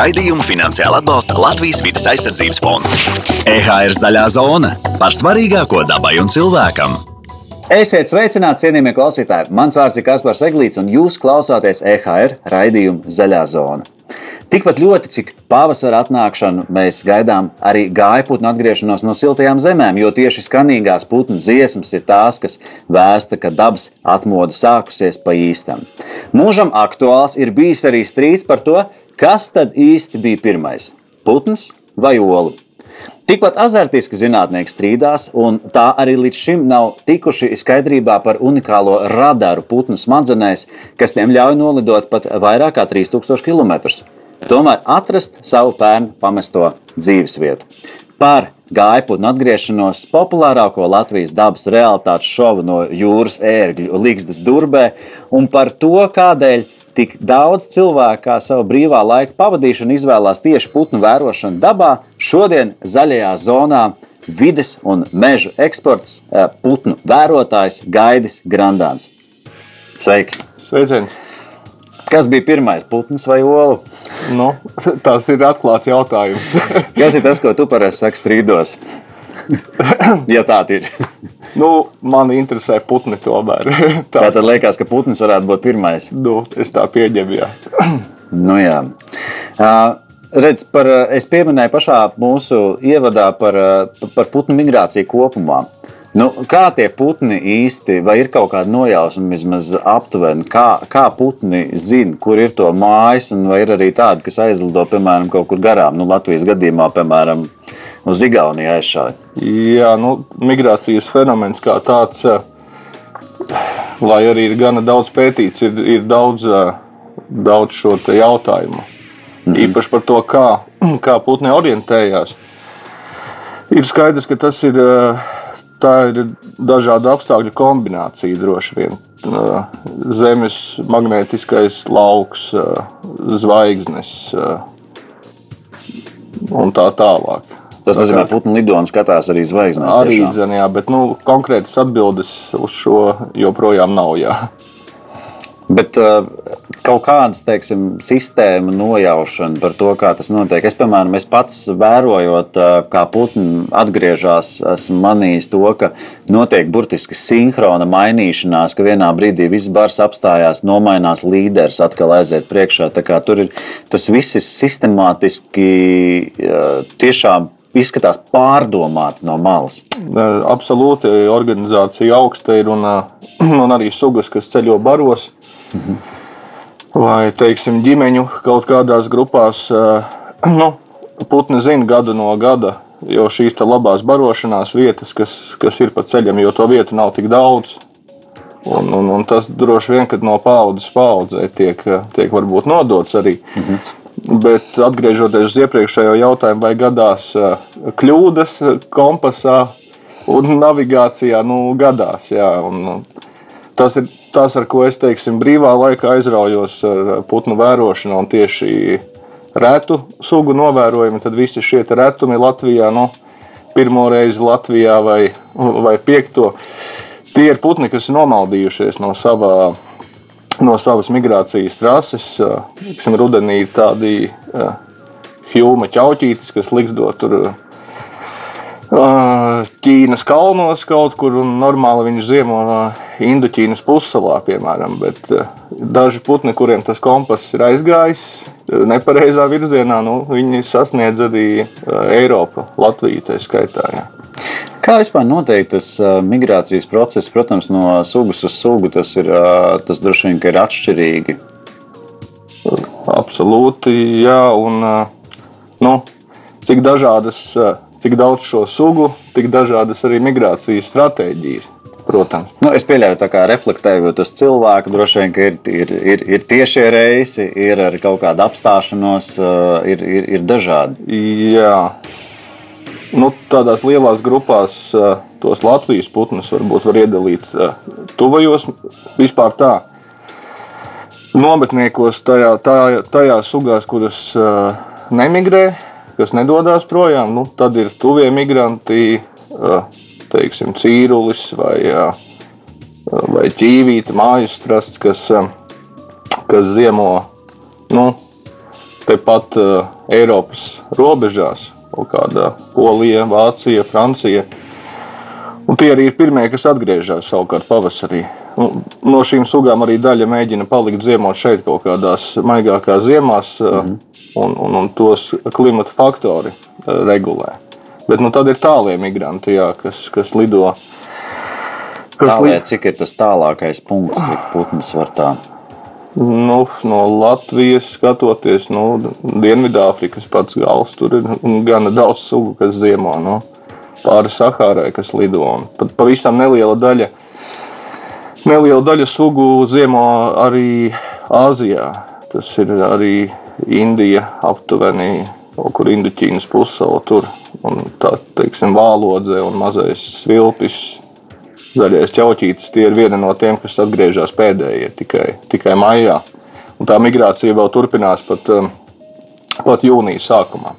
Raidījumu finansiāli atbalsta Latvijas vidas aizsardzības fonds. EHR zaļā zona par svarīgāko dabai un cilvēkam. Esiet sveicināti, cienījamie klausītāji! Mans vārds ir Kaspars Eglīts, un jūs klausāties EHR raidījumu Zaļā zona. Tikpat ļoti, cik pavasara atnākšanu mēs gaidām arī gājputnu atgriešanos no siltajām zemēm, jo tieši skanīgās putnu dziesmas ir tās, kas vēsta, ka dabas atmoda sākusies pa īstam. Mūžam aktuāls ir bijis arī strīds par to, kas tad īsti bija pirmais - putns vai olu. Tikpat azartiski zinātnieki strīdās, un tā arī līdz šim nav tikuši skaidrībā par unikālo radaru putnu smadzenēs, kas tiem ļauj nolidot pat vairāk kā 3000 km tomēr atrast savu pērnu pamesto dzīvesvietu. Par gājputnu atgriešanos populārāko Latvijas dabas realitātes šovu no jūras ērgļu Ligzdas durbē un par to, kādēļ tik daudz cilvēku kā savu brīvā laika pavadīšanu izvēlās tieši putnu vērošanu dabā, šodien zaļajā zonā vides un meža eksports eh, putnu vērotājs Gaidis Grandāns. Sveiki! Sveiciens! Kas bija pirmais, putns vai ola? Nu, tas ir atklāts jautājums. Kas ir tas, ko tu parasti saki strīdos? ja tā ir. nu, man interesē putni tomēr. tā tad liekas, ka putns varētu būt pirmais. Nu, es tā pieņemu, jā. nu, jā. Uh, redz, par, es pieminēju pašā mūsu ievadā par, par putnu migrāciju kopumā. Nu, kā tie putni īsti, vai ir kaut kāda nojausma vismaz aptuveni, kā, kā putni zina, kur ir to mājas, un vai ir arī tādi, kas aizlido, piemēram, kaut kur garām, nu, Latvijas gadījumā, piemēram, uz Igauniju aizšāja? Jā, nu, migrācijas fenomens kā tāds, lai arī ir gana daudz pētīts, ir, ir daudz, daudz šo jautājumu. -hmm. Īpaši par to, kā, kā putni orientējās. Ir skaidrs, ka tas ir tā ir dažādu apstākļu kombinācija droši vien. Zemes magnētiskais lauks, zvaigznes un tā tālāk. Tas nozīmē, ka putnu lido un skatās arī zvaigznes. Arī dzen, jā, bet nu, konkrētas atbildes uz šo joprojām nav. Jā. Bet uh, kaut kādas teiksim, sistēma nojaušana par to, kā tas notiek. Es, piemēram, es pats vērojot, uh, kā putni atgriežas, esmu manījis to, ka notiek burtiski sinhrona mainīšanās, ka vienā brīdī viss bars apstājās, nomainās līderis, atkal aiziet priekšā. Tur ir tas viss ir sistemātiski uh, tiešām izskatās pārdomāti no malas. Absolūti, organizācija augsta ir un, un arī sugas, kas ceļo baros. Mhm. Vai, teiksim, ģimeņu kaut kādās grupās, nu, putni zina gadu no gada, jo šīs labās barošanās vietas, kas, kas ir pa ceļam, jo to vietu nav tik daudz. Un, un, un tas droši vien, kad no paudzes paudzē tiek, tiek varbūt nodots arī. Mhm. Bet atgriežoties uz iepriekšējo jautājumu, vai gadās kļūdas kompasā un navigācijā, nu, gadās. Jā, un, tas ir tas, ar ko es teiksim, brīvā laikā aizraujos ar putnu vērošanu un tieši retu sugu novērojumi. Tad visi šie retumi Latvijā, nu, pirmo reizi Latvijā vai, vai piekto, tie ir putni, kas ir nomaldījušies no, savā, no savas migrācijas trases. Tiksim, rudenī ir tādi hjūma ķauķītis, kas liksdo tur Ķīnas kalnos kaut kur, un normāli viņi ziemo Indoķīnas pussalā, piemēram. Bet daži putni, kuriem tas kompass ir aizgājis nepareizā virzienā, nu, viņi sasniedz arī Eiropu, Latviju tā skaitā. Jā. Kā vispār notiek tas migrācijas process? Protams, no sugas uz sugu tas, ir, tas droši vien ir atšķirīgi. Absolūti, jā. Un, nu, cik dažādas cik daudz šo sugu, tik dažādas arī migrācijas stratēģijas. Protams. Nu, es pieļauju, ka reflektējot uz cilvēku, droši vien ir, ir, ir, ir tiešie reisi, ir arī kaut kāda apstāšanos, eh, ir, ir, ir dažādi. Jā, nu, tādās lielās grupās tos Latvijas putnus varbūt var iedalīt tuvajos vispār tā. Nometniekos tajā, tajā, tajā sugās, kuras nemigrē, kas nedodas projām, nu, tad ir tuvie migranti, teiksim, cīrulis vai, vai ķīvīta, mājas strasts, kas, kas ziemo nu, tepat Eiropas robežās, kaut kāda Polija, Vācija, Francija. Un tie arī ir pirmie, kas atgriežas savukārt pavasarī. Un no šīm sugām arī daļa mēģina palikt ziemot šeit, kaut kādās maigākās ziemās, mm -hmm. un, un, un tos klimata faktori regulē. Bet nu, tad ir tālie migranti, jā, kas, kas lido. Kas Tālē, li... Cik ir tas tālākais punkts, cik putns var tā? Nu, no Latvijas skatoties, nu, Dienvidāfrikas pats gals tur ir gana daudz sugu, kas ziemo. Nu, pāri Sahārai, kas lido. Pat pavisam neliela daļa Neliela daļa sugu ziemo arī Āzijā. Tas ir arī Indija, aptuveni kaut kur Induķīnas pusēla. Tur un tā teiksim, vālodze un mazais svilpis, zaļais ķauķītis. Tie ir viena no tiem, kas atgriežas pēdējie tikai, tikai maijā. Un tā migrācija vēl turpinās pat, um, pat jūnijas sākumā.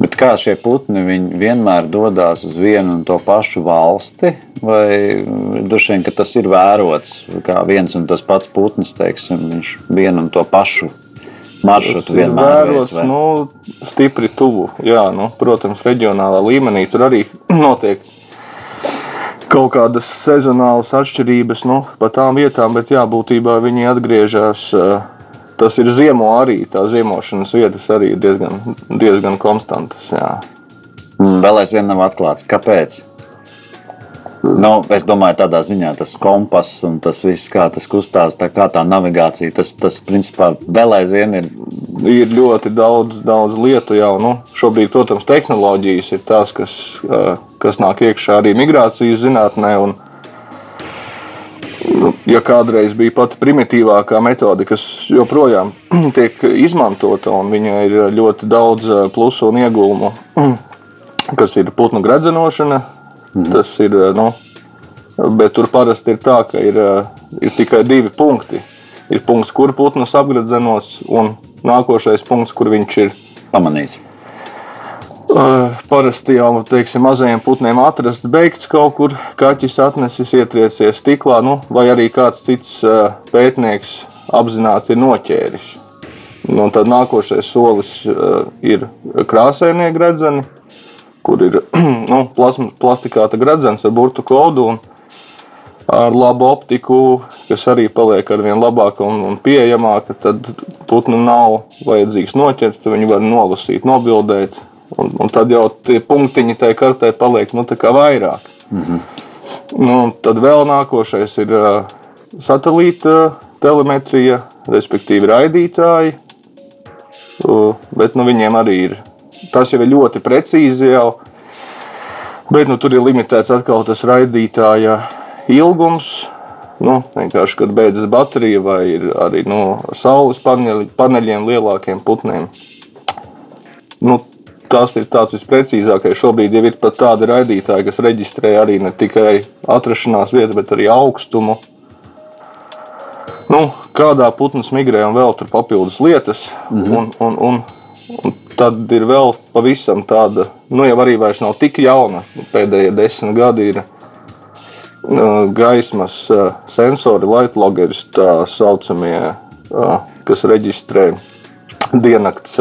Bet kā šie putni vienmēr dodas uz vienu un to pašu valsti, vai droši vien tas ir vērots, kā viens un tas pats putns, teiksim, viņš vienu un to pašu maršrutu vienmēr vērots, veids, nu, stipri tuvu. Jā, nu, protams, reģionālā līmenī tur arī notiek kaut kādas sezonālas atšķirības nu, pa tām vietām, bet jā, būtībā viņi atgriežas. Uh, tas ir ziemo arī. Tā ziemošanas vietas arī ir diezgan, diezgan konstantas. Jā. Mm, vēl aizvien nav atklāts. Kāpēc? Nu, es domāju, tādā ziņā tas kompass un tas viss, kā tas kustās, tā kā tā navigācija, tas, tas principā vēl aizvien ir. Ir ļoti daudz, daudz lietu jau. Nu, šobrīd, protams, tehnoloģijas ir tās, kas, kas nāk iekšā arī migrācijas zinātnē. Un, ja kādreiz bija pati primitīvākā metode, kas joprojām tiek izmantota, un viņa ir ļoti daudz eh, plusu un iegūmu, kas ir putnu gredzenošana, mhm. tas ir. Eh, nu, bet tur parasti ir tā, ka ir, eh, ir tikai divi punkti. Ir punkts, kur putns apgredzenots, un nākošais punkts, kur viņš ir pamanīts. Uh, parasti jau teiksim, mazajiem putniem atrasts beigts kaut kur, kaķis atnesis, ietriecies stiklā, nu, vai arī kāds cits uh, pētnieks apzināti ir noķēris. Nu, tad nākošais solis uh, ir krāsainie gredzeni, kur ir nu, plastikāta gredzens ar burbuļu kodu un ar labu optiku, kas arī paliek ar vien labāka un, un pieejamāka. Tad putnu nav vajadzīgs noķert, viņi var nolasīt, nobildēt Un, un tad jau tie punktiņi tajā kartē paliek nu, vairāk. Mm -hmm. nu, tad vēl nākošais ir uh, satelīta telemetrija, respektīvi raidītāji. Uh, bet nu, viņiem arī ir tas jau ir ļoti precīzi. Jau, bet nu, tur ir limitēts atkal tas raidītāja ilgums. Nu, vienkārši, kad beidzas baterija vai ir arī no nu, saules paneļi, paneļiem lielākiem putniem. Nu, tas ir tāds visprecīzākais. Šobrīd jau ir pat tādi raidītāji, kas reģistrē arī ne tikai atrašanās vietu, bet arī augstumu. Nu, kādā putns migrē un vēl tur papildus lietas. -hmm. un, un, un, un tad ir vēl pavisam tāda, nu jau arī vairs nav tik jauna. Pēdējie desmit gadi ir uh, gaismas uh, sensori, light loggers, tā saucamie, uh, kas reģistrē diennakts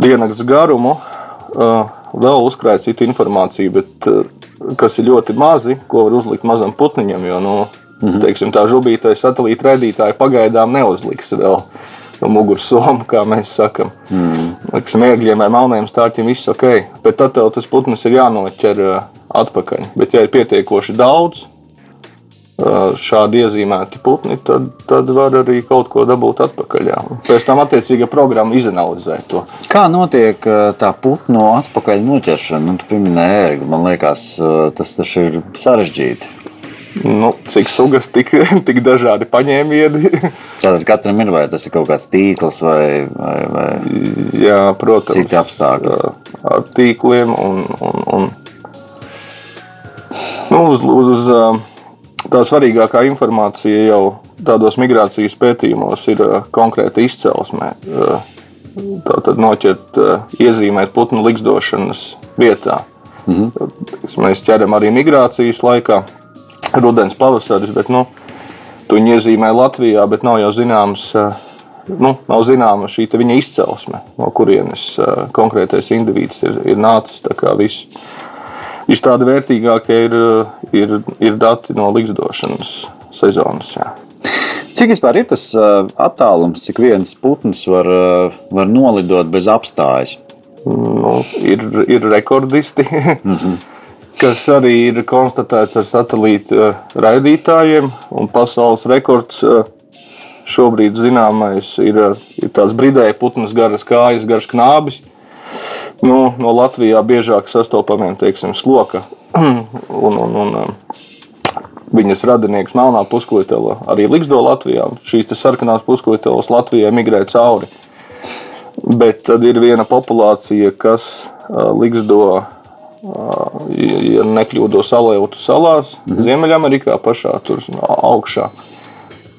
diennakts garumu, vēl uzkrāja citu informāciju, bet kas ir ļoti mazi, ko var uzlikt mazam putniņam. Jo nu, mhm. teiksim, tā žubītais satelīta raidītāja pagaidām neuzliks vēl no muguras somu, kā mēs sakām. Mm. Mērķiem vai melniem stārķiem viss ok, bet tad tev tas putns ir jānoķer atpakaļ. Bet, ja ir pietiekoši daudz, šādi iezīmēti putni, tad, tad var arī kaut ko dabūt atpakaļ. Jā. Pēc tam attiecīga programma izanalizē to. Kā notiek tā putnu atpakaļ noķeršana? Nu, tu pieminēji ērgli, man liekas, tas taču ir sarežģīti. Nu, cik sugas, tik, tik dažādi paņēmieni. Tātad katram ir vai tas ir kaut kāds tīkls vai, vai, vai Jā, protams, citi apstākļi. Ar tīkliem un, un, un nu, uz, uz, uz tā svarīgākā informācija jau tādos migrācijas pētījumos ir uh, konkrēta izcelsme. Uh, tā tad noķert, uh, iezīmēt putnu likstošanas vietā. Mhm. Mēs ķeram arī migrācijas laikā, rudens, pavasaris, bet nu, viņi iezīmē Latvijā, bet nav jau zināms nu, nav zināma šī viņa izcelsme, no kurienes konkrētais indivīds ir, ir nācis. Tā kā viss viss tāda vērtīgākie ir, ir, ir dati no likstošanas sezonas. Jā. Cik vispār ir tas attālums, cik viens putns var, var nolidot bez apstājas? Nu, ir, ir rekordisti, mm -hmm. kas arī ir konstatēts ar satelīta raidītājiem. Pasaules rekords šobrīd zināmais ir, ir tāds brīdēji putns, garas kājas, garš knābis nu, no Latvijā biežāk sastopamiem teiksim, sloka un, un, un um, viņas radinieks melnā puskojtela arī Ligzdo Latvijā. Šīs sarkanās puskojtelas Latvijai migrē cauri. Bet tad ir viena populācija, kas uh, Ligzdo, uh, ja nekļūdos, Aleutu salās, -hmm. Ziemeļamerikā pašā tur augšā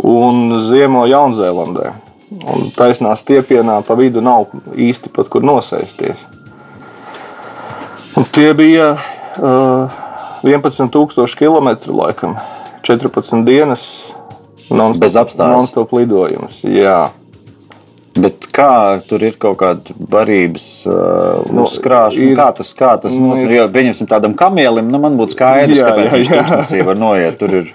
un ziemo Jaunzēlandē. Un taisnā stiepienā pa vidu nav īsti pat kur nosēsties. Un tie bija uh, 11,000 km, laikam, 14 dienas. Bez apstākļiem. Non-stop lidojums. Jā. Bet kā tur ir kaut kāda barības uh, nu, uzkrāšana? Ir, kā tas, kā tas nu, ir, jo, pieņemsim tādam kamielim, nu, man būtu skaidrs, jā, kāpēc jā, viņš tūkstnesī var noiet. Tur ir,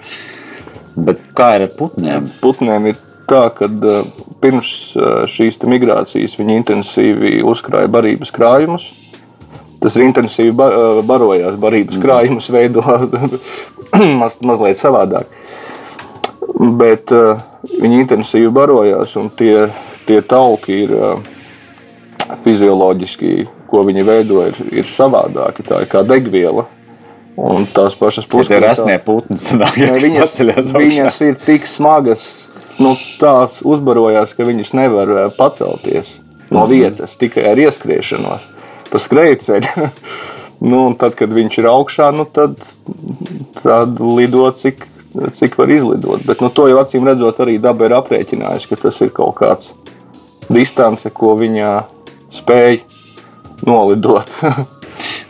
bet kā ir ar putniem? Putniem ir tā, ka uh, pirms uh, šīs migrācijas viņi intensīvi uzkrāja barības krājumus. Tas ir intensīvi barojās, barības mm. krājumus veido maz, mazliet savādāk. Bet viņi intensīvi barojās, un tie, tie tauki ir fizioloģiski, ko viņi veido, ir, ir savādāki. Tā ir kā degviela. Un tās pašas puses ir rasnie putni. Viņas, viņas ir tik smagas, nu, tās uzbarojās, ka viņas nevar pacelties no mhm. vietas tikai ar ieskriešanos pa skrejceļu. nu, tad, kad viņš ir augšā, nu, tad, tad lido cik, cik var izlidot. Bet nu, to jau acīm redzot, arī daba ir aprēķinājusi, ka tas ir kaut kāds distance, ko viņa spēj nolidot.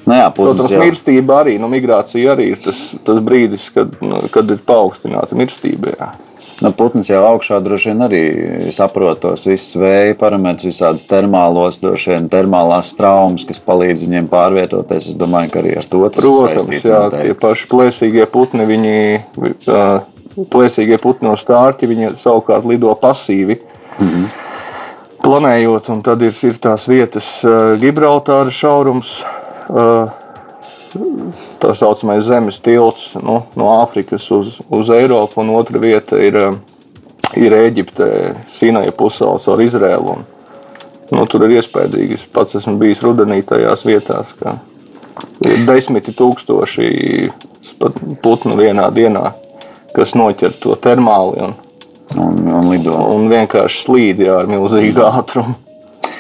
Nu jā, Protams, jau. mirstība arī, nu, migrācija arī ir tas, tas brīdis, kad, nu, kad ir paaugstināta mirstība. Jā. Nu, putns jau augšā droši vien arī saprot tos visus vēja parametrus, visādas termālos, droši vien termālās traumas, kas palīdz viņiem pārvietoties. Es domāju, ka arī ar to tas Protams, ir saistīts. Jā, noteikti. tie paši plēsīgie putni, viņi, plēsīgie putni no stārķa, viņi savukārt lido pasīvi. Mm -hmm. Planējot, un tad ir, ir tās vietas, Gibraltāra šaurums, tā saucamais zemes tilts nu, no Āfrikas uz, uz Eiropu, un otra vieta ir, ir Eģipte, Sinaja pusauts ar Izrēlu. Un, nu, tur ir iespaidīgi. Es pats esmu bijis rudenī tajās vietās, ka ir desmiti tūkstoši putnu vienā dienā, kas noķer to termāli un, un, un, un vienkārši slīd jā, ar milzīgu ātrumu.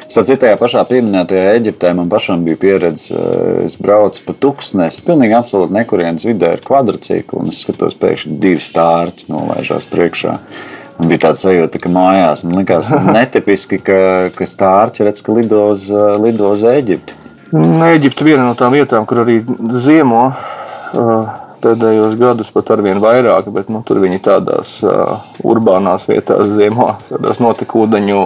Starp tajā pašā pieminētajā Eģiptē man pašam bija pieredze. Eh, es braucu pa tūkstnesi, pilnīgi absolūti nekurienes vidē ar kvadrciklu, un es skatos, pēkšņi divi stārķi nolaižās priekšā. Man bija tāds sajūta, ka mājās man likās netipiski, ka, ka stārķi redz, ka lido uz, eh, lido uz Eģipti. Eģipte ir viena no tām vietām, kur arī ziemo. Uh, pēdējos gados pat ar vien vairāk, bet nu, tur viņi tādās urbānās vietās ziemo, tādās notekūdeņu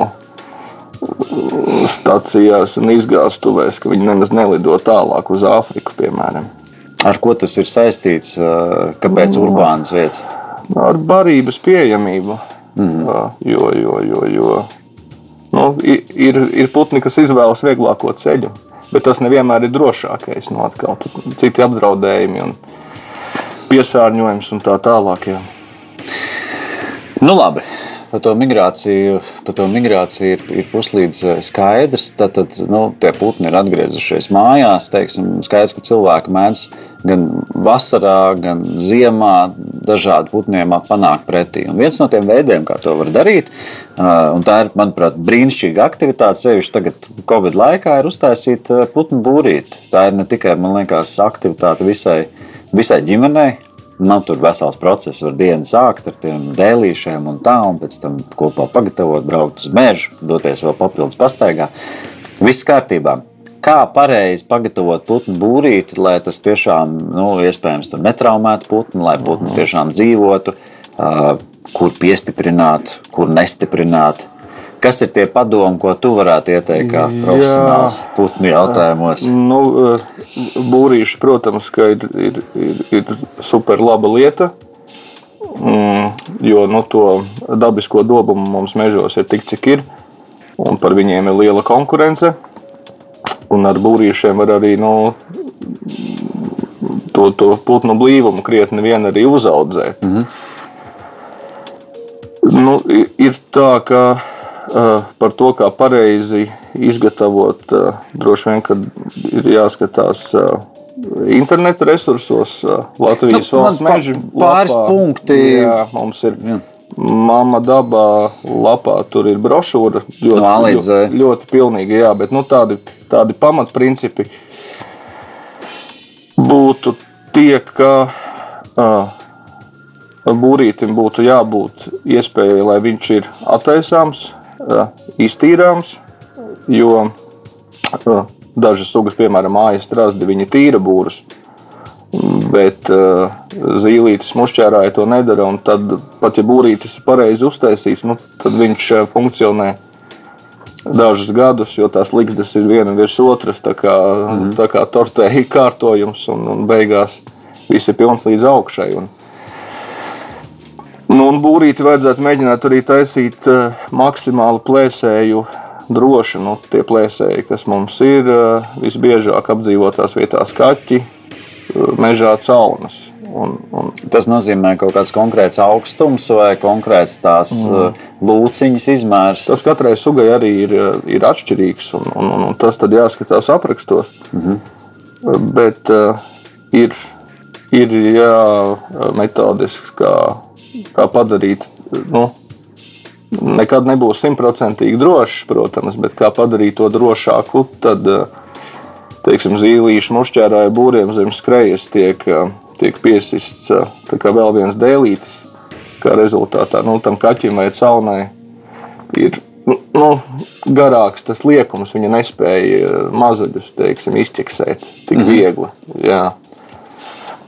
stācijās un izgāstuvēs, ka viņi nemaz nelido tālāk uz Āfriku, piemēram. Ar ko tas ir saistīts? Kāpēc no, urbānas vietas? Ar barības pieejamību. Mm. Jo, jo, jo, jo nu, ir, ir putni, kas izvēlas vieglāko ceļu, bet tas nevienmēr ir drošākais. No nu, atkal, citi apdraudējumi un piesārņojums un tā tālāk. Jā. Nu, labi par to migrāciju, par to migrāciju ir, ir puslīdz eh, skaidrs. Tad, tad nu, tie putni ir atgriezušies mājās. Teiksim, skaidrs, ka cilvēki mēdz gan vasarā, gan ziemā dažādi putniem panākt pretī. Un viens no tiem veidiem, kā to var darīt, eh, un tā ir, manuprāt, brīnišķīga aktivitāte, sevišķi tagad, Covid laikā, ir uztaisīt eh, putnu būrīti. Tā ir ne tikai, man liekas, aktivitāte visai, visai ģimenei Nav tur vesels process, var dienu sākt ar tiem dēlīšiem un tā, un pēc tam kopā pagatavot, braukt uz mežu, doties vēl papildus pastaigā. Viss kārtībā. Kā pareizi pagatavot putnu būrīti, lai tas tiešām, nu, iespējams, tur netraumētu putnu, lai putnu tiešām dzīvotu, kur piestiprināt, kur nestiprināt. Kas ir tie padomi, ko tu varētu ieteikt kā profesionāls putnu jautājumos? Nu, būrīši, protams, ir, ir, ir, ir super laba lieta. Mm, jo nu, to dabisko dabumu mums mežos ir tik, cik ir. Un par viņiem ir liela konkurence. Un ar būrīšiem var arī nu, to, to putnu blīvumu krietni vien arī uzaudzēt. Mm -hmm. nu, ir tā, ka par to, kā pareizi izgatavot, uh, droši vien ir jāskatās. Uh, interneta resursos, Latvijas nu, valsts meža pāris lapā. punkti. Jā, mums ir jā. Mama dabā lapā tur ir brošūra. Ļoti, no ļoti, ļoti pilnīgi, jā, bet nu, tādi, tādi pamatprincipi būtu tie, ka uh, būrītim būtu jābūt iespējai, lai viņš ir attaisāms, iztīrāms, jo dažas sugas, piemēram, mājas strāzdi, viņi tīra būrus. Bet zīlītis mušķērāja to nedara. Tad, pat ja būrītis ir pareizi uztaisīts, nu, tad viņš funkcionē dažus gadus, jo tās likdes ir viena virs otras, tā kā, mm. tā kā tortēji kārtojums, un, un beigās viss ir pilns līdz augšai. Un, nu, un būrīti vajadzētu mēģināt arī taisīt uh, maksimāli plēsēju droši. Nu, tie plēsēji, kas mums ir, uh, visbiežāk apdzīvotās vietās kaķi, uh, mežā caunas. Un, un Tas nozīmē kaut kāds konkrēts augstums vai konkrēts tās mm. lūciņas izmērs. Tas katrai sugai arī ir, ir atšķirīgs, un, un, un, un tas tad jāskatās aprakstos. Mm -hmm. Bet uh, ir, ir jā, metodisks, kā, kā padarīt. Nu, nekad nebūs simtprocentīgi drošs, protams, bet kā padarīt to drošāku, tad teiksim, zīlīšu mušķērāju būriem zem skrejas tiek tiek piesists vēl viens dēlītis. Kā rezultātā nu, tam kaķim vai caunai ir nu, nu, garāks tas liekums. Viņa nespēja mazuļus teiksim, izķeksēt tik mm -hmm. viegli. Jā.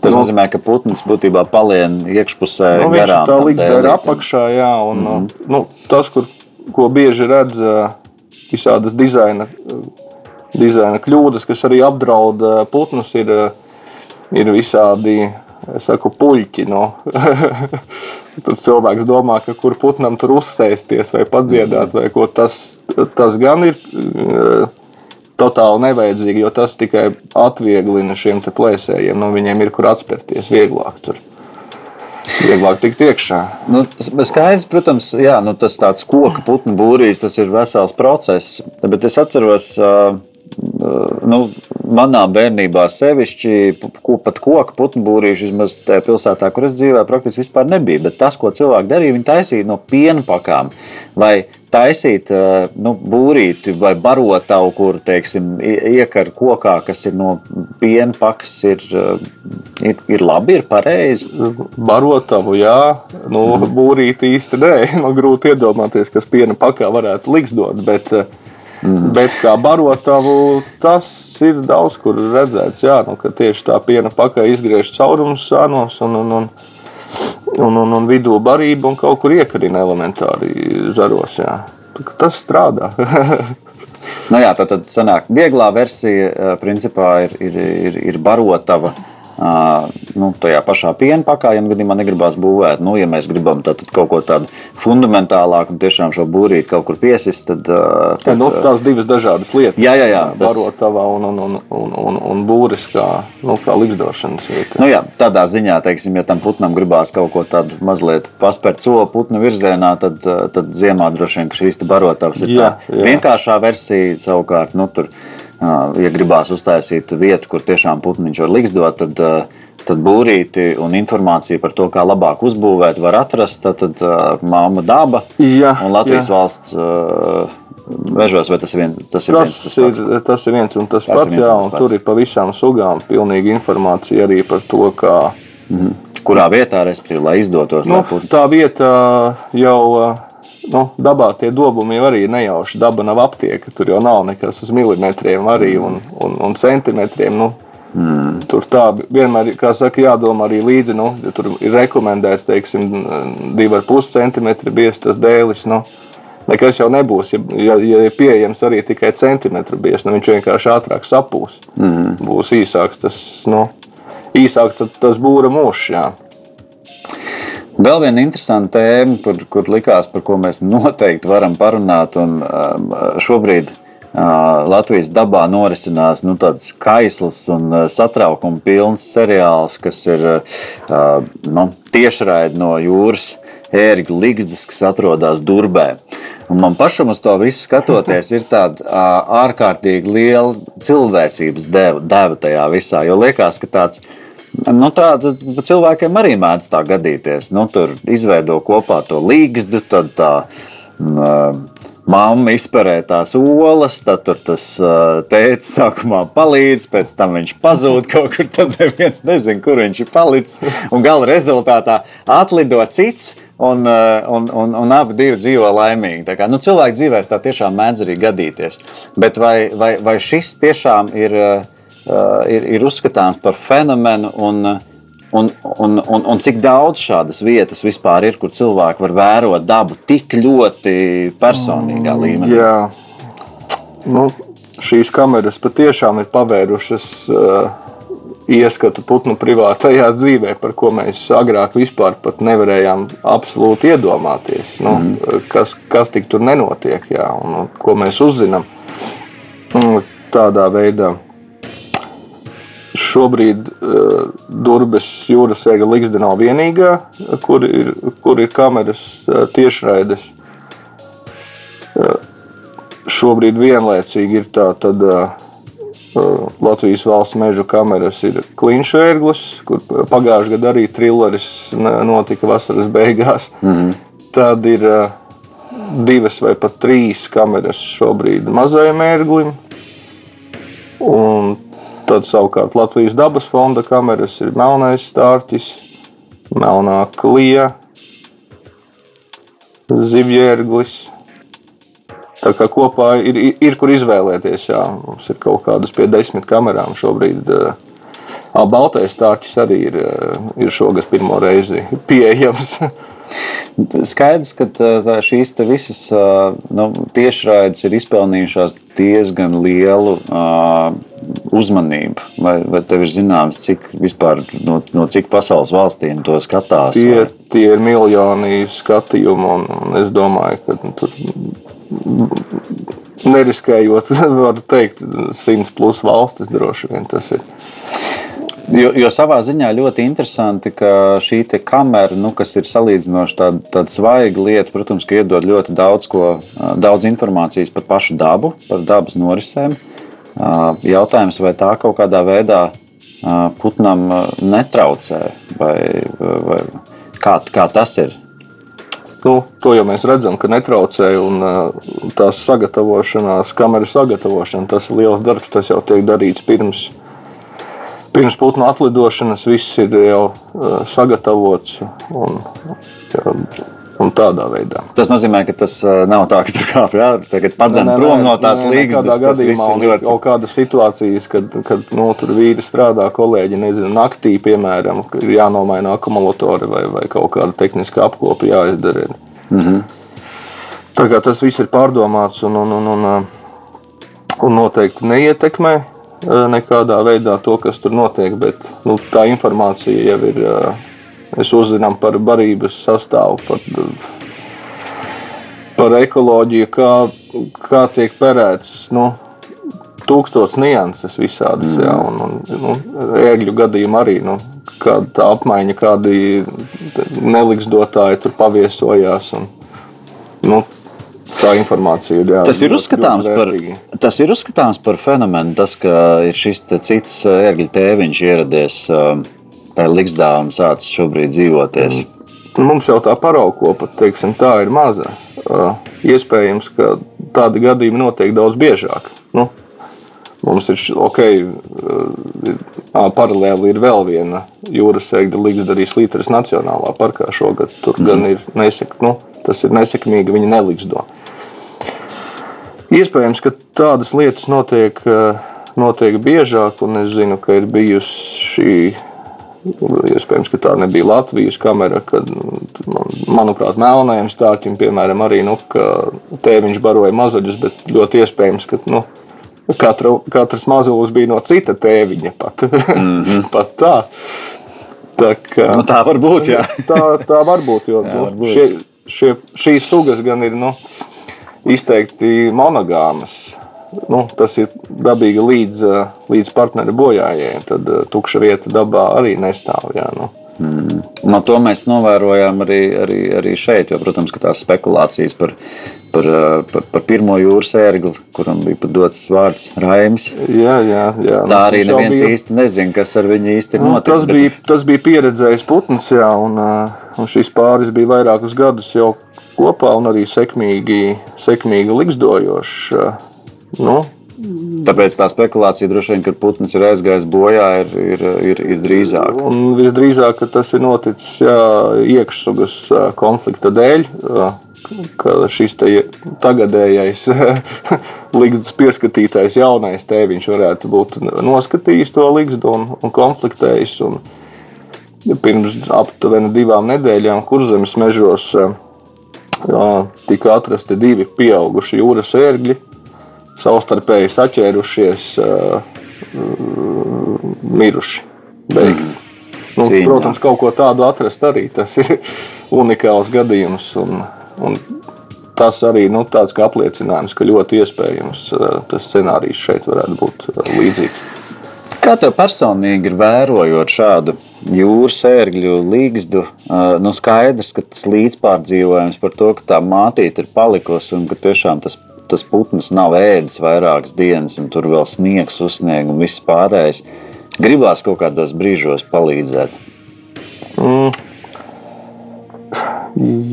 Tas nu, nozīmē, ka putns būtībā palien iekšpusē nu, garām. Tā līnija ir apakšā, jā, un mm -hmm. nu, tas, kur, ko bieži redz visādas dizaina, dizaina kļūdas, kas arī apdraud putnus, ir ir visādi saku, puļķi. No. Tad cilvēks domā, ka kur putnam tur uzsēsties vai padziedāt, vai ko tas, tas gan ir eh, totāli nevajadzīgi, jo tas tikai atvieglina šiem plēsējiem. Nu, viņiem ir kur atspērties vieglāk. Tur. Vieglāk tikt iekšā. Nu, skaidrs, protams, jā, nu, tas tāds koka putnu būrīs, tas ir vesels process. Bet es atceros, uh, nu, manā bērnībā sevišķi pat koku putnu būrīšu, vismaz tajā pilsētā, kur es dzīvoju, praktiski vispār nebija. Bet tas, ko cilvēki darīja, viņi taisīja no piena pakām vai taisīt nu, būrīti vai barotavu, kur teiksim, iekar kokā, kas ir no piena pakas, ir, ir, ir labi, ir pareizi. Barotavu, jā, nu, būrīti īsti nē. Man grūti iedomāties, kas piena pakā varētu liksdot. Bet, uh, Mm. Bet kā barotavu, tas ir daudz kur redzēts. Jā, nu, tieši tā piena pakaļ izgriež caurumus sānos un, un, un, un, un, un vidū barību un kaut kur iekarina elementāri zaros. Jā. Tas strādā. nu jā, tā tad sanāk, vieglā versija principā ir, ir, ir, ir barotava nu, tajā pašā piena pakā, ja gadījumā negribās būvēt. Nu, ja mēs gribam tad, tad kaut ko tādu fundamentālāku un tiešām šo būrīti kaut kur piesist, tad. tad ja, nu, tās divas dažādas lietas. Jā, jā, jā. Tas... Barotavā un, un, un, un, un, un būris kā, nu, kā likdošanas vieta. Nu, jā, tādā ziņā, teiksim, ja tam putnam gribās kaut ko tādu mazliet paspērt soli putnu virzienā, tad, tad ziemā droši vien šīs barotavas ir jā, tā jā. vienkāršā versija savukārt. Nu, tur, ja gribās uztaisīt vietu, kur tiešām putniņš var liksdot, tad, tad būrīti un informācija par to, kā labāk uzbūvēt, var atrast. Tad, tad māma daba jā, un Latvijas jā. valsts. Mežos, vai tas ir, vien, tas ir tas viens tas pats? Ir, tas ir viens un tas, tas pats, jā, un pats. tur ir pa visām sugām pilnīga informācija arī par to, kā. -hmm. Kurā vietā, respektīvi, lai izdotos? Nu, lai tā vieta jau nu, dabā tie dobumi arī ir nejauši. Daba nav aptiekta, tur jau nav nekas uz milimetriem arī un, un, un centimetriem. Nu, Mm. Tur tā vienmēr saka, jādomā arī līdzi. Nu, ja tur ir rekomendēts, teiksim, 2,5 cm biezs dēlis. Nu, nekas jau nebūs. Ja, ja, ja ir pieejams arī tikai centimetru biezs, nu viņš vienkārši ātrāk sapūs. Mm. Būs īsāks tas, nu, īsāks tas būra mūžs. Vēl viena interesanta tēma, kur, kur likās, par ko mēs noteikti varam parunāt. Un, um, šobrīd Latvijas dabā norisinās nu, tāds kaisls un satraukuma pilns seriāls, kas ir nu, tiešraidi no jūras ērgļu ligzdas, kas atrodas Durbē. Un man pašam uz to visu skatoties, ir tāda ārkārtīgi liela cilvēcības deva, deva tajā visā. Jo liekas, ka tāds nu, tā, cilvēkiem arī mēdz tā gadīties. Nu, tur izveido kopā to līgstu, tad tā. Uh, Māma izpērēja tās olas, tad tur tas tēvs sākumā palīdz, pēc tam viņš pazūd kaut kur. Tad neviens nezina, kur viņš ir palicis. Un gala rezultātā atlido cits. Un, un, un, un abi dzīvo laimīgi. Tā kā, nu, cilvēku dzīvēs tā tiešām mēdz arī gadīties. Bet vai, vai, vai šis tiešām ir, ir, ir uzskatāms par fenomenu? Un, Un, un, un, un cik daudz šādas vietas vispār ir, kur cilvēki var vērot dabu tik ļoti personīgā mm, līmenī? Jā, nu, šīs kameras patiešām ir pavērušas uh, ieskatu putnu privātajā dzīvē, par ko mēs agrāk vispār nevarējām absolūti iedomāties. Nu, mm. kas, kas tik tur nenotiek, jā, un, un ko mēs uzzinām mm, tādā veidā. Šobrīd uh, Durbes jūras ega Ligzda nav vienīgā, kur ir, kur ir kameras uh, tiešraides. Uh, šobrīd vienlaicīgi ir tā tad. Uh, Latvijas valsts meža kameras ir Klinša ērglis, kur pagājušajā gadā arī trilleris notika vasaras beigās. Mm -hmm. Tad ir uh, divas vai pat trīs kameras šobrīd mazajam ērglim. Un Tad savukārt Latvijas dabas fonda kameras ir melnais stārķis, melnā klija, zivjērglis. Tā kā kopā ir, ir, ir kur izvēlēties. Jā. Mums ir kaut kādas pie desmit kamerām šobrīd. Baltais stārķis arī ir, ir šogad pirmo reizi pieejams. Skaidrs, ka tā, šīs visas nu, tiešraides ir izpelnījušās diezgan lielu uh, uzmanību. Vai, vai tev ir zināms, cik vispār no, no cik pasaules valstīm to skatās? Tie, vai? tie ir miljoni skatījumu, un, un es domāju, ka nu, tur neriskējot, var teikt, simts plus valstis droši vien tas ir. Jo, jo savā ziņā ļoti interesanti, ka šī kamera, nu, kas ir salīdzinoši tāda, tāda svaiga lieta, protams, ka iedod ļoti daudz, ko, daudz informācijas par pašu dabu, par dabas norisēm. Jautājums, vai tā kaut kādā veidā putnam netraucē, vai, vai kā, kā tas ir? Nu, to jau mēs redzam, ka netraucē. Un, tās sagatavošanās, kameras sagatavošana, tas ir liels darbs. Tas jau tiek darīts pirms pirms putnu atlidošanas viss ir jau sagatavots un, un tādā veidā. Tas nozīmē, ka tas nav tā, ka tur kāpj, jā, tagad ne, prom no tās līgas. Tādā gadījumā ir ļoti... kaut kādas situācijas, kad, kad no, nu, tur vīri strādā, kolēģi, nezinu, naktī, piemēram, ir jānomaina akumulatori vai, vai kaut kāda tehniska apkopa jāizdara. Mm -hmm. Tā kā tas viss ir pārdomāts un, un, un, un, un noteikti neietekmē nekādā veidā to, kas tur notiek, bet nu, tā informācija jau ir. Mēs uzzinām par barības sastāvu, par, par ekoloģiju, kā, kā tiek perēts. Nu, Tūkstotis nianses visādas, mm. jā, un, un nu, ēgļu gadījumā arī nu, kāda apmaiņa, kādi neliksdotāji tur paviesojās. Un, nu, tā informācija ir. Jā, tas, ir uzskatāms par, tas ir uzskatāms par fenomenu, tas, ka ir šis cits ērgļu tēviņš ieradies tajā Ligsdā un sācis šobrīd dzīvoties. Mm. Mums jau tā paraugkopa, teiksim, tā ir maza. Iespējams, ka tādi gadījumi notiek daudz biežāk. Nu, mums ir ok, paralēli ir vēl viena jūras ēgļa Ligzda arī Slīteres Nacionālā parkā šogad. Tur mm. gan ir nesek, nu, tas ir nesekmīgi, viņi neliksto. Iespējams, ka tādas lietas notiek, eh, notiek biežāk, un es zinu, ka ir bijusi šī Iespējams, ka tā nebija Latvijas kamera, kad, man, manuprāt, melnajam stārķim, piemēram, arī nu, tēviņš baroja mazuļus, bet ļoti iespējams, ka nu, katra, katrs mazulis bija no cita tēviņa. Pat, mm -hmm. pat tā. Tā, kā, nu, tā var būt. Jā. tā, tā var būt. Jo, jā, var būt. Šie, šie, šīs sugas gan ir nu, izteikti monogāmas nu, tas ir dabīgi līdz, līdz partneri bojājai. Tad tukša vieta dabā arī nestāv. Jā, nu. Mm. No to mēs novērojām arī, arī, arī šeit. Jo, protams, ka tās spekulācijas par, par, par, par pirmo jūras ērgli, kuram bija dots vārds Raims. Jā, jā, jā. Tā arī neviens bija... īsti nezina, kas ar viņu īsti nu, noticis. Tas, bet... bija, tas bija pieredzējis putns, jā, un, un šis pāris bija vairākus gadus jau kopā un arī sekmīgi, sekmīgi liksdojošs. Nu, Tāpēc tā spekulācija droši vien, ka putns ir aizgājis bojā, ir, ir, ir, ir drīzāk. Un visdrīzāk tas ir noticis jā, iekšsugas konflikta dēļ. Ka šis tagadējais līgsts pieskatītais jaunais tēviņš varētu būt noskatījis to līgstu un, un konfliktējis. Un pirms aptuveni divām nedēļām kurzemes mežos jā, tika atrasti divi pieauguši jūras ērgļi savstarpēji saķērušies, uh, miruši. Beigti. Mm. Nu, Cīņā. protams, kaut ko tādu atrast arī tas ir unikāls gadījums. Un, un tas arī nu, tāds kā apliecinājums, ka ļoti iespējams tas scenārijs šeit varētu būt līdzīgs. Kā tev personīgi ir vērojot šādu jūras ērgļu līgstu? Nu, skaidrs, ka tas līdzpārdzīvojums par to, ka tā mātīte ir palikusi un ka tiešām tas tas putns nav ēdis vairākas dienas, un tur vēl sniegs, uzsniegs un viss pārējais. Gribās kaut kādos brīžos palīdzēt. Mm.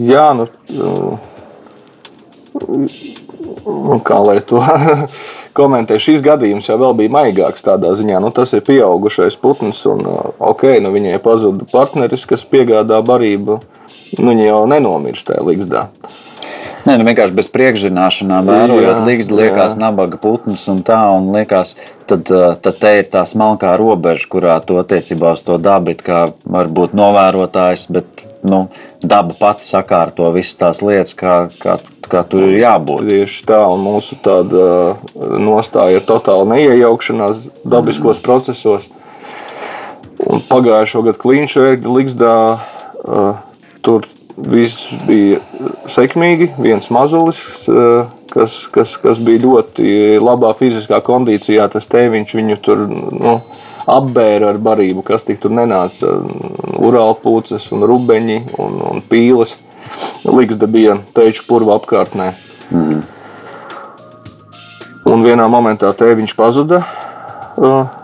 Jā, nu, nu kā lai to komentē. Šis gadījums jau bija maigāks tādā ziņā, nu, tas ir pieaugušais putns, un ok, nu, viņai pazuda partneris, kas piegādā barību. Nu, viņa jau nenomirst tajā līgzdā. Uh, Nē, nu vienkārši bez priekšzināšanām vērojot līdzi, liekas, jā. nabaga putns un tā, un liekas, tad, tad te ir tā smalkā robeža, kurā to attiecībā uz to dabu kā var būt novērotājs, bet nu, daba pati sakārto visas tās lietas, kā, kā, kā tur ir jābūt. Tieši tā, un mūsu tāda nostāja ir totāla neiejaukšanās dabiskos mm. procesos. Un pagājušo gadu kliņšu ērgļu liksdā uh, tur Viss bija sekmīgi, viens mazulis, eh, kas, kas, kas bija ļoti labā fiziskā kondīcijā. Tas tēviņš viņu tur nu, apbēra ar barību, kas tik tur nenāca. Urālpūces, un rubeņi un, un pīles. Ligzda bija teču purva apkārtnē. Mm. Un vienā momentā tēviņš pazuda. Uh,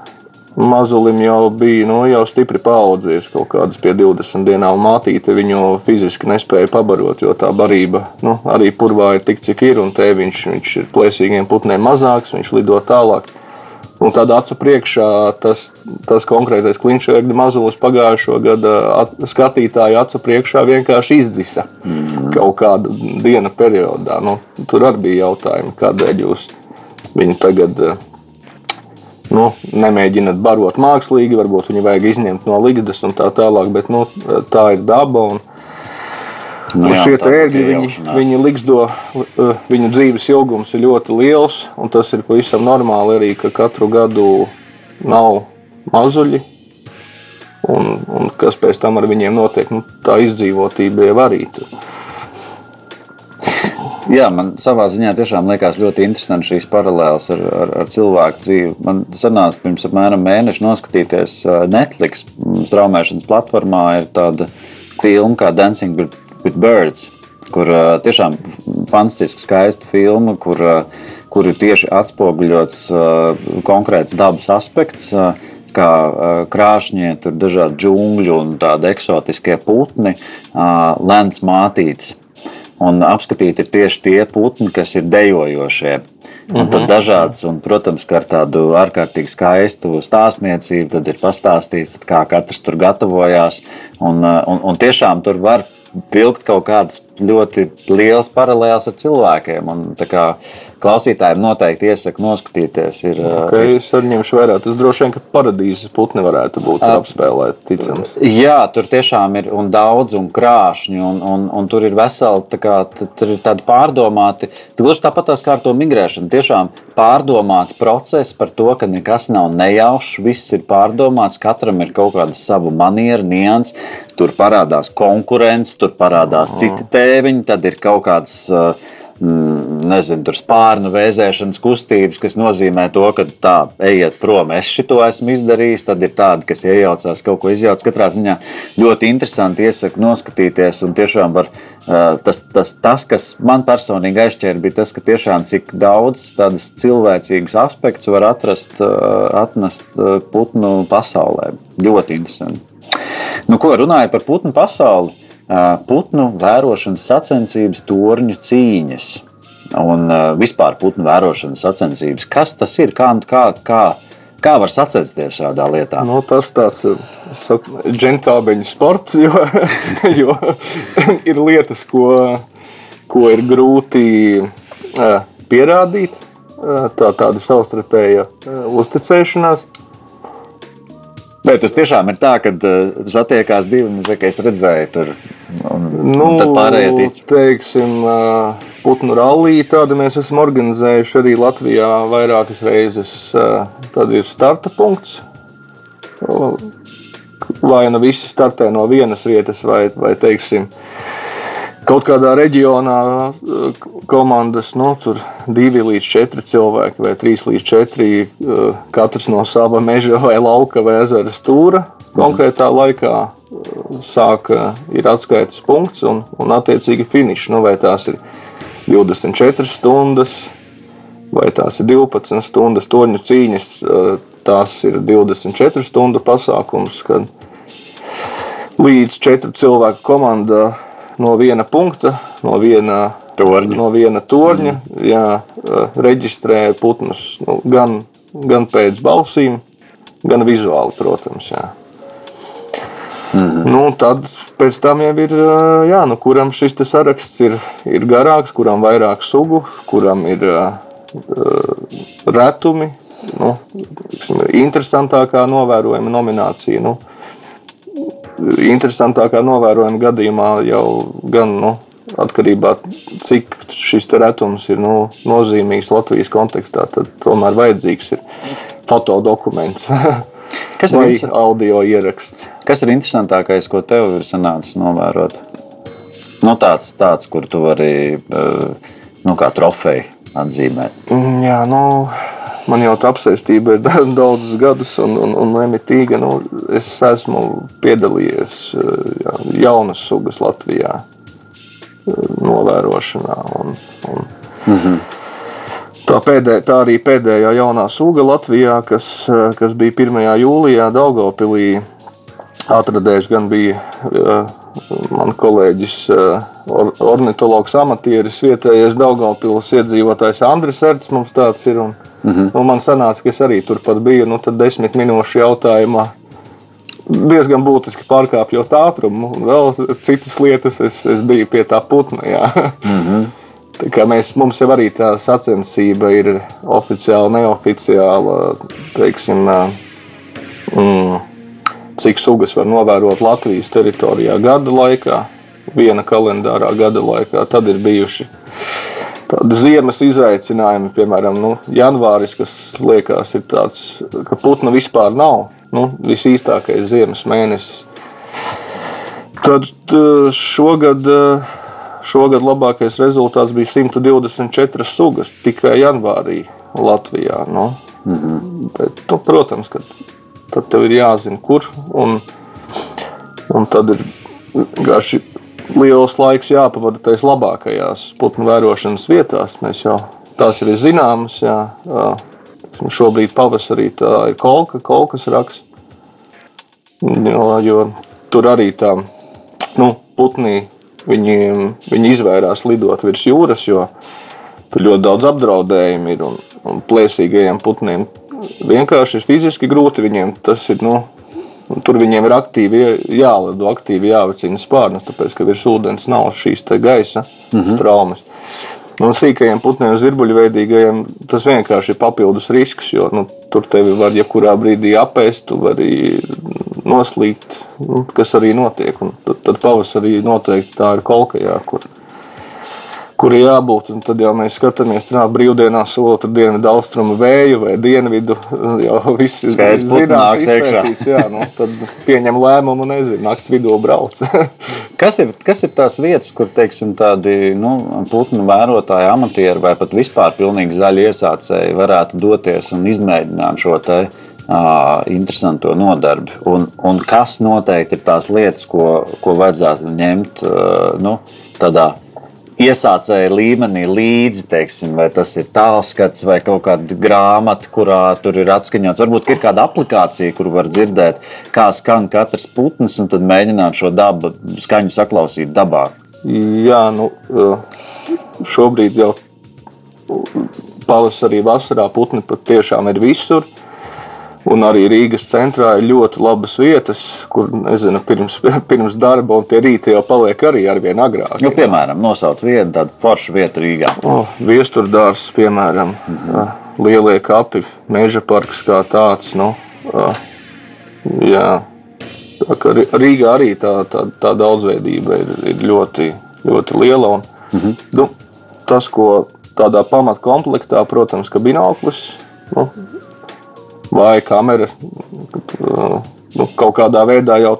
mazulim jau bija nu, jau stipri paaudzies, kaut kādas pie 20 dienām. Mātīte viņu fiziski nespēja pabarot, jo tā barība nu, arī purvā ir tik, cik ir, un te viņš, viņš ir plēsīgiem putniem mazāks, viņš lido tālāk. Un tādā acu priekšā tas, tas konkrētais kliņšēkļa mazulis pagājušo gadu at, skatītāju acu priekšā vienkārši izdzisa mm. kaut kādu dienu periodā. Nu, tur arī bija jautājumi, kādēļ jūs viņu tagad nu, nemēģināt barot mākslīgi, varbūt viņu vajag izņemt no ligzdas un tā tālāk, bet nu, tā ir daba. Un, Nu, jā, šie ērgļi, viņi, viņi liksdo, uh, viņu dzīves ilgums ir ļoti liels, un tas ir pavisam normāli arī, ka katru gadu nav mazuļi, un, un kas pēc tam ar viņiem notiek, nu, tā izdzīvotība jau arī. Tur. Jā, man savā ziņā tiešām liekas ļoti interesanti šīs paralēlas ar, ar, ar cilvēku dzīvi. Man sanāca pirms apmēram mēneša noskatīties Netflix straumēšanas platformā. Ir tāda filma kā Dancing with Birds, kur tiešām fantastiski skaista filma, kur, kur ir tieši atspoguļots konkrēts dabas aspekts kā krāšņie, tur dažādi džungļi un tādi eksotiskie putni, lēns mātītes. Un apskatīti ir tieši tie putni, kas ir dejojošie. Un tad mhm. dažādas, un, protams, ar tādu ārkārtīgi skaistu stāstniecību, tad ir pastāstīts, kā katrs tur gatavojās. Un, un, un tiešām tur var vilkt kaut kādas ļoti lielas paralēlas ar cilvēkiem. Un, kā, klausītājiem noteikti iesaku noskatīties. Ir, okay, ir... Es arī ņemšu vērā. Tas droši vien, ka paradīzes putni varētu būt apspēlēti, ticams. Jā, tur tiešām ir un daudz un krāšņi, un, un, un tur ir veseli, tā kā, tur ir tādi pārdomāti, gluži tāpat tās kā ar to migrēšanu, tiešām pārdomāti procesi par to, ka nekas nav nejaušs, viss ir pārdomāts, katram ir kaut kāda sava maniera, nians, tur parādās konkurence, tur parādās citi tēviņi, tad ir kaut kāds. Mm, nezinu, tur spārnu vēzēšanas kustības, kas nozīmē to, ka tā, ejiet prom, es šo esmu izdarījis. Tad ir tādi, kas iejaucās, kaut ko izjauc. Katrā ziņā ļoti interesanti iesaku noskatīties. Un tiešām var, tas, tas, tas, kas man personīgi aizķēra, bija tas, ka tiešām cik daudz tādas cilvēcīgas aspektus var atrast, atnest putnu pasaulē. Ļoti interesanti. Nu, ko runāja par putnu pasauli? Putnu vērošanas sacensības, torņu cīņas un vispār putnu vērošanas sacensības. Kas tas ir? Kā, kā, kā, kā var sacensties šādā lietā? Nu, tas tāds džentlmeņa sports, jo, jo ir lietas, ko, ko ir grūti pierādīt. Tā tāda savstarpēja uzticēšanās. Vai tas tiešām ir tā, ka uh, satiekās divi, un es, es redzēju, tur un, nu, un tad pārējie tic. Teiksim, uh, putnu rallija tādu mēs esam organizējuši arī Latvijā vairākas reizes. Uh, tad ir starta punkts. Vai nu visi startē no vienas vietas, vai, vai teiksim, kaut kādā reģionā eh, komandas, nu, tur divi līdz četri cilvēki, vai trīs līdz četri, eh, katrs no sava meža vai lauka vai ezera stūra. Konkrētā laikā eh, sāka ir atskaites punkts un, un attiecīgi finišs. Nu, vai tās ir 24 stundas, vai tās ir 12 stundas toņu cīņas, tās ir 24 stundu pasākums, kad līdz četru cilvēku komandā no viena punkta, no viena torņa, no viena torņa mm. jā, reģistrē putnus nu, gan, gan pēc balsīm, gan vizuāli, protams. Jā. Mm -hmm. nu, tad pēc tam jau ir, jā, nu, kuram šis saraksts ir, ir garāks, kuram vairāk sugu, kuram ir uh, retumi, nu, interesantākā novērojama nominācija. Nu, interesantākā novērojuma gadījumā jau gan nu, atkarībā no tā, cik šis retums ir nu, nozīmīgs Latvijas kontekstā, tad tomēr vajadzīgs ir fotodokuments. Kas ir Vai audio ieraksts? Kas ir interesantākais, ko tev ir sanācis novērot? Nu, tāds, tāds, kur tu vari eh, nu, kā trofeju atzīmēt. Mm, jā, nu, man jau tā apsēstība ir daudzus gadus, un, un, un nemitīga. Nu, es esmu piedalījies jā, jaunas sugas Latvijā novērošanā. Un, un mm -hmm. Tā, pēdē, tā arī pēdējā jaunā suga Latvijā, kas, kas bija 1. jūlijā Daugopilī, atradējis gan bija man kolēģis, ornitologs, amatieris, vietējais Daugopils iedzīvotājs Andris Erts mums tāds ir. Un, Mm -hmm. Un man sanāca, ka es arī turpat biju, nu, tad desmit minūšu jautājumā. Diezgan būtiski pārkāpjot ātrumu, un vēl citas lietas. Es, es biju pie tā putna. Mm -hmm. Tā kā mēs, mums jau arī tā sacensība ir oficiāla, neoficiāla. Teiksim, mm, cik sugas var novērot Latvijas teritorijā gada laikā, viena kalendārā gada laikā. Tad ir bijuši tādi ziemas izaicinājumi, piemēram, nu, janvāris, kas liekas, ir tāds, ka putnu vispār nav. Nu, visīstākais ziemas mēnesis. Tad šogad, šogad labākais rezultāts bija 124 sugas tikai janvārī Latvijā. Nu. Mm -hmm. Bet, nu, protams, ka tad tev ir jāzina, kur. Un, un tad ir vienkārši liels laiks jāpavada tajās labākajās putnu vērošanas vietās. Mēs jau tās ir zināmas. Jā. Šobrīd pavasarī tā ir kolka, kolkas raksts. Jo, jo tur arī tā nu, putnī viņi, viņi izvairās lidot virs jūras, jo tur ļoti daudz apdraudējumu ir un, un plēsīgajiem putniem. Vienkārši ir fiziski grūti viņiem tas ir. Nu, Tur viņiem ir aktīvi jālido, aktīvi jāvecina spārnus, tāpēc ka virs ūdens nav šīs gaisa mm -hmm. straumes. No sīkajiem putniem, zvirbuļveidīgajiem, tas vienkārši ir papildus risks, jo nu, tur tevi var jebkurā brīdī apēst, tu vari noslīgt, nu, kas arī notiek. Un tad, tad pavasarī noteikti tā ir kolkajā, kur kur ir jābūt. Un tad jau mēs skatāmies, kā brīvdienās otru dienu austrumu vēju vai dienvidu. Jau viss ir zināms, iekšā. Jā, nu, tad pieņem lēmumu, nezinu, nakts vidū brauc. kas, ir, kas ir tās vietas, kur teiksim, tādi nu, putnu vērotāji, amatieri vai pat vispār pilnīgi zaļi iesācēji varētu doties un izmēģināt šo te? Interesantu nodarbi. Un, un kas noteikti ir tās lietas, ko, ko vajadzētu ņemt nu, tādā iesācēja līmenī līdzi, teiksim, vai tas ir tālskats vai kaut kāda grāmata, kurā tur ir atskaņots. Varbūt ir kāda aplikācija, kur var dzirdēt, kā skan katrs putns, un tad mēģināt šo dabu skaņu saklausīt dabā. Jā, nu, šobrīd jau pavasarī, vasarā putni pat tiešām ir visur. Un arī Rīgas centrā ir ļoti labas vietas, kur nezinu, pirms, pirms darba un tie rīti jau paliek arī ar vien agrāk. Nu, piemēram, nosauc vienu tādu foršu vietu Rīgā. O, Viesturdārs, piemēram, -hmm. Lielie kapi, Meža parks kā tāds. Nu, jā. Tā Rīgā arī tā, tā, tā daudzveidība ir, ir ļoti, ļoti liela. Un, -hmm. nu, tas, ko tādā pamatkomplektā, protams, ka binoklis. Nu, vai kameras. Nu, kaut kādā veidā jau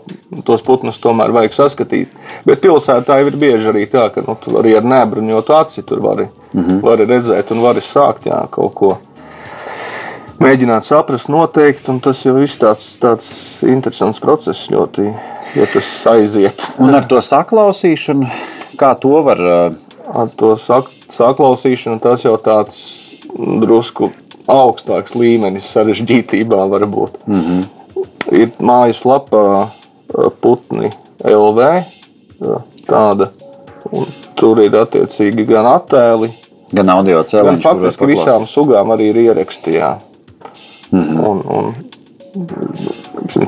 tos putnus tomēr vajag saskatīt. Bet pilsētā ir bieži arī tā, ka nu, tu arī ar nebruņotu aci tur vari, mm -hmm. vari redzēt un vari sākt jā, kaut ko. Mēģināt saprast, noteikt, un tas jau ir tāds, tāds interesants process, ļoti, ja tas aiziet. Un ar to saklausīšanu, kā to var? Ar to sak saklausīšanu tas jau tāds drusku augstāks līmenis sarežģītībā var būt. Mm -hmm. Ir mājaslapa putni LV. Tāda, tur ir attiecīgi gan attēli, gan audio cēloņi. Gan faktiski visām sugām arī ir ierakstījā. Mm -hmm. un, un,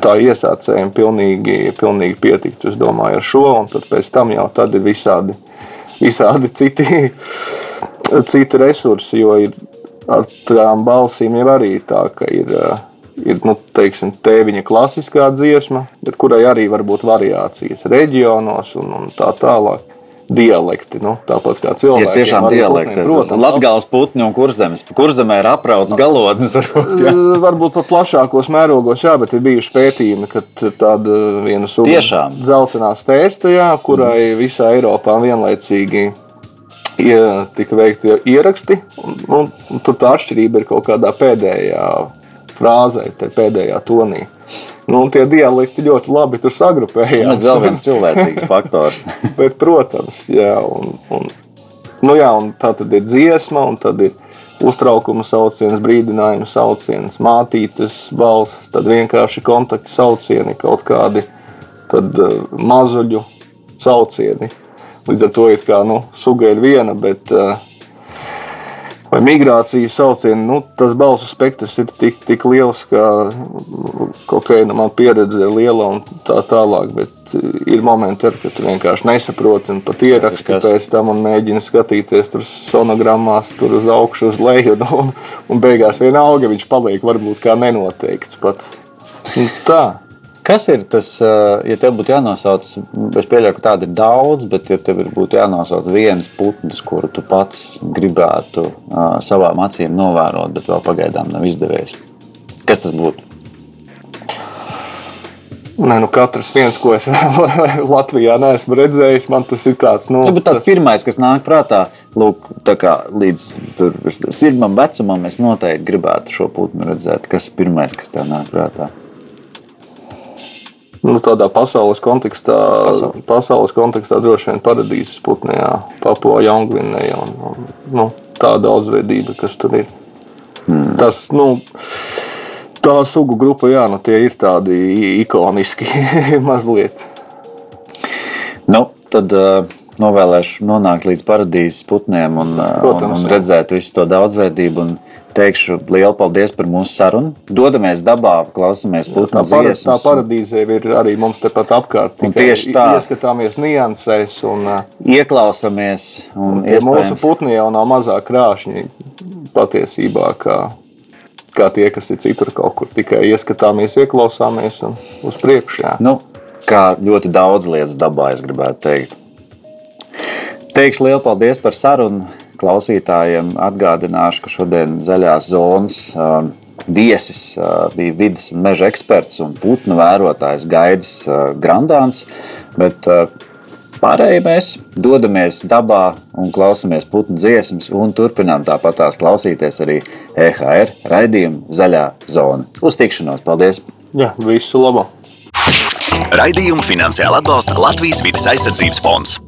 tā iesācējiem pilnīgi, pilnīgi pietiktu, es domāju, ar šo, un tad pēc tam jau tad ir visādi, visādi citi, citi resursi, jo ir ar tām balsīm jau arī tā, ka ir, eh, ir nu, teiksim, tēviņa klasiskā dziesma, bet kurai arī var būt variācijas reģionos un, un tā tālāk. Dialekti, nu, tāpat kā cilvēki. Ir tiešām dialekti. Protams, Latgāles putni un kurzemes. Kurzemē ir aprauts galotnes. Varbūt, jā. Eh, varbūt pat plašākos mērogos, jā, bet ir bijuši pētījumi, ka tāda viena sūga dzeltenā stērsta, jā, kurai visā Eiropā vienlaicīgi ja tika veikti ieraksti. Un, un, un tur tā atšķirība ir kaut kādā pēdējā frāzē, pēdējā tonī. Nu, tie dialekti ļoti labi tur sagrupējās. Tas vēl viens cilvēcīgs faktors. Bet, protams, jā, un, un, nu jā, un tā tad ir dziesma, un tad ir uztraukuma sauciens, brīdinājuma sauciens, mātītes balss, tad vienkārši kontakta saucieni, kaut kādi tad, uh, mazuļu saucieni. Līdz ar to ir kā, nu, suga ir viena, bet uh, vai migrācijas saucieni, nu, tas balsu spektrs ir tik, tik liels, ka kokaina man pieredze ir liela un tā tālāk. Bet ir momenti, kad tu vienkārši nesaproti un pat ieraksti pēc tam un mēģini skatīties tur sonogrammās, tur uz augšu, uz leju. Un, un, un beigās vienalga viņš paliek varbūt kā nenoteikts pat. Un tā. Kas ir tas, ja tev būtu jānosauc, es pieļauju, ka tāda ir daudz, bet ja tev būtu jānosauc viens putns, kuru tu pats gribētu savām acīm novērot, bet vēl pagaidām nav izdevies, kas tas būtu? Nē, nu katrs viens, ko es Latvijā neesmu redzējis, man tas ir tāds. Nu, tas tāds pirmais, kas nāk prātā, lūk, kā, līdz sirmam vecumam, es noteikti gribētu šo putnu redzēt. Kas ir pirmais, kas tev nāk prātā? Nu, tādā pasaules kontekstā, pasaules. pasaules kontekstā droši vien paradīzes putnējā, Papua Jaungvinējā un, un nu, tā daudzveidība, kas tur ir. Mm. Tas, nu, tā sugu grupa, jā, nu, tie ir tādi ikoniski mazliet. Nu, tad uh, novēlēšu nonākt līdz paradīzes putniem un, Protams, un, un redzēt visu to daudzveidību. Un, teikšu lielu paldies par mūsu sarunu. Dodamies dabā, klausamies putnu dziesmas. tā paradīze ir arī mums tepat apkārt. Un tieši tā. Ieskatāmies niansēs un Ieklausāmies un Tie mūsu putni jau nav mazāk krāšņi patiesībā, kā, kā tie, kas ir citur kaut kur. Tikai ieskatāmies, ieklausāmies un uz priekšu. Nu, kā ļoti daudz lietas dabā, es gribētu teikt. Teikšu lielu paldies par sarunu. Klausītājiem atgādināšu, ka šodien zaļās zonas um, viesis uh, bija vidas un meža eksperts un putnu vērotājs Gaidis uh, Grandāns. Bet uh, pārējie mēs dodamies dabā un klausāmies putnu dziesmas un turpinām tāpat tās klausīties arī EHR raidījumu Zaļā zona. Uz tikšanos! Paldies! Jā, visu labu! Raidījumu finansiāli atbalsta Latvijas vidas aizsardzības fonds.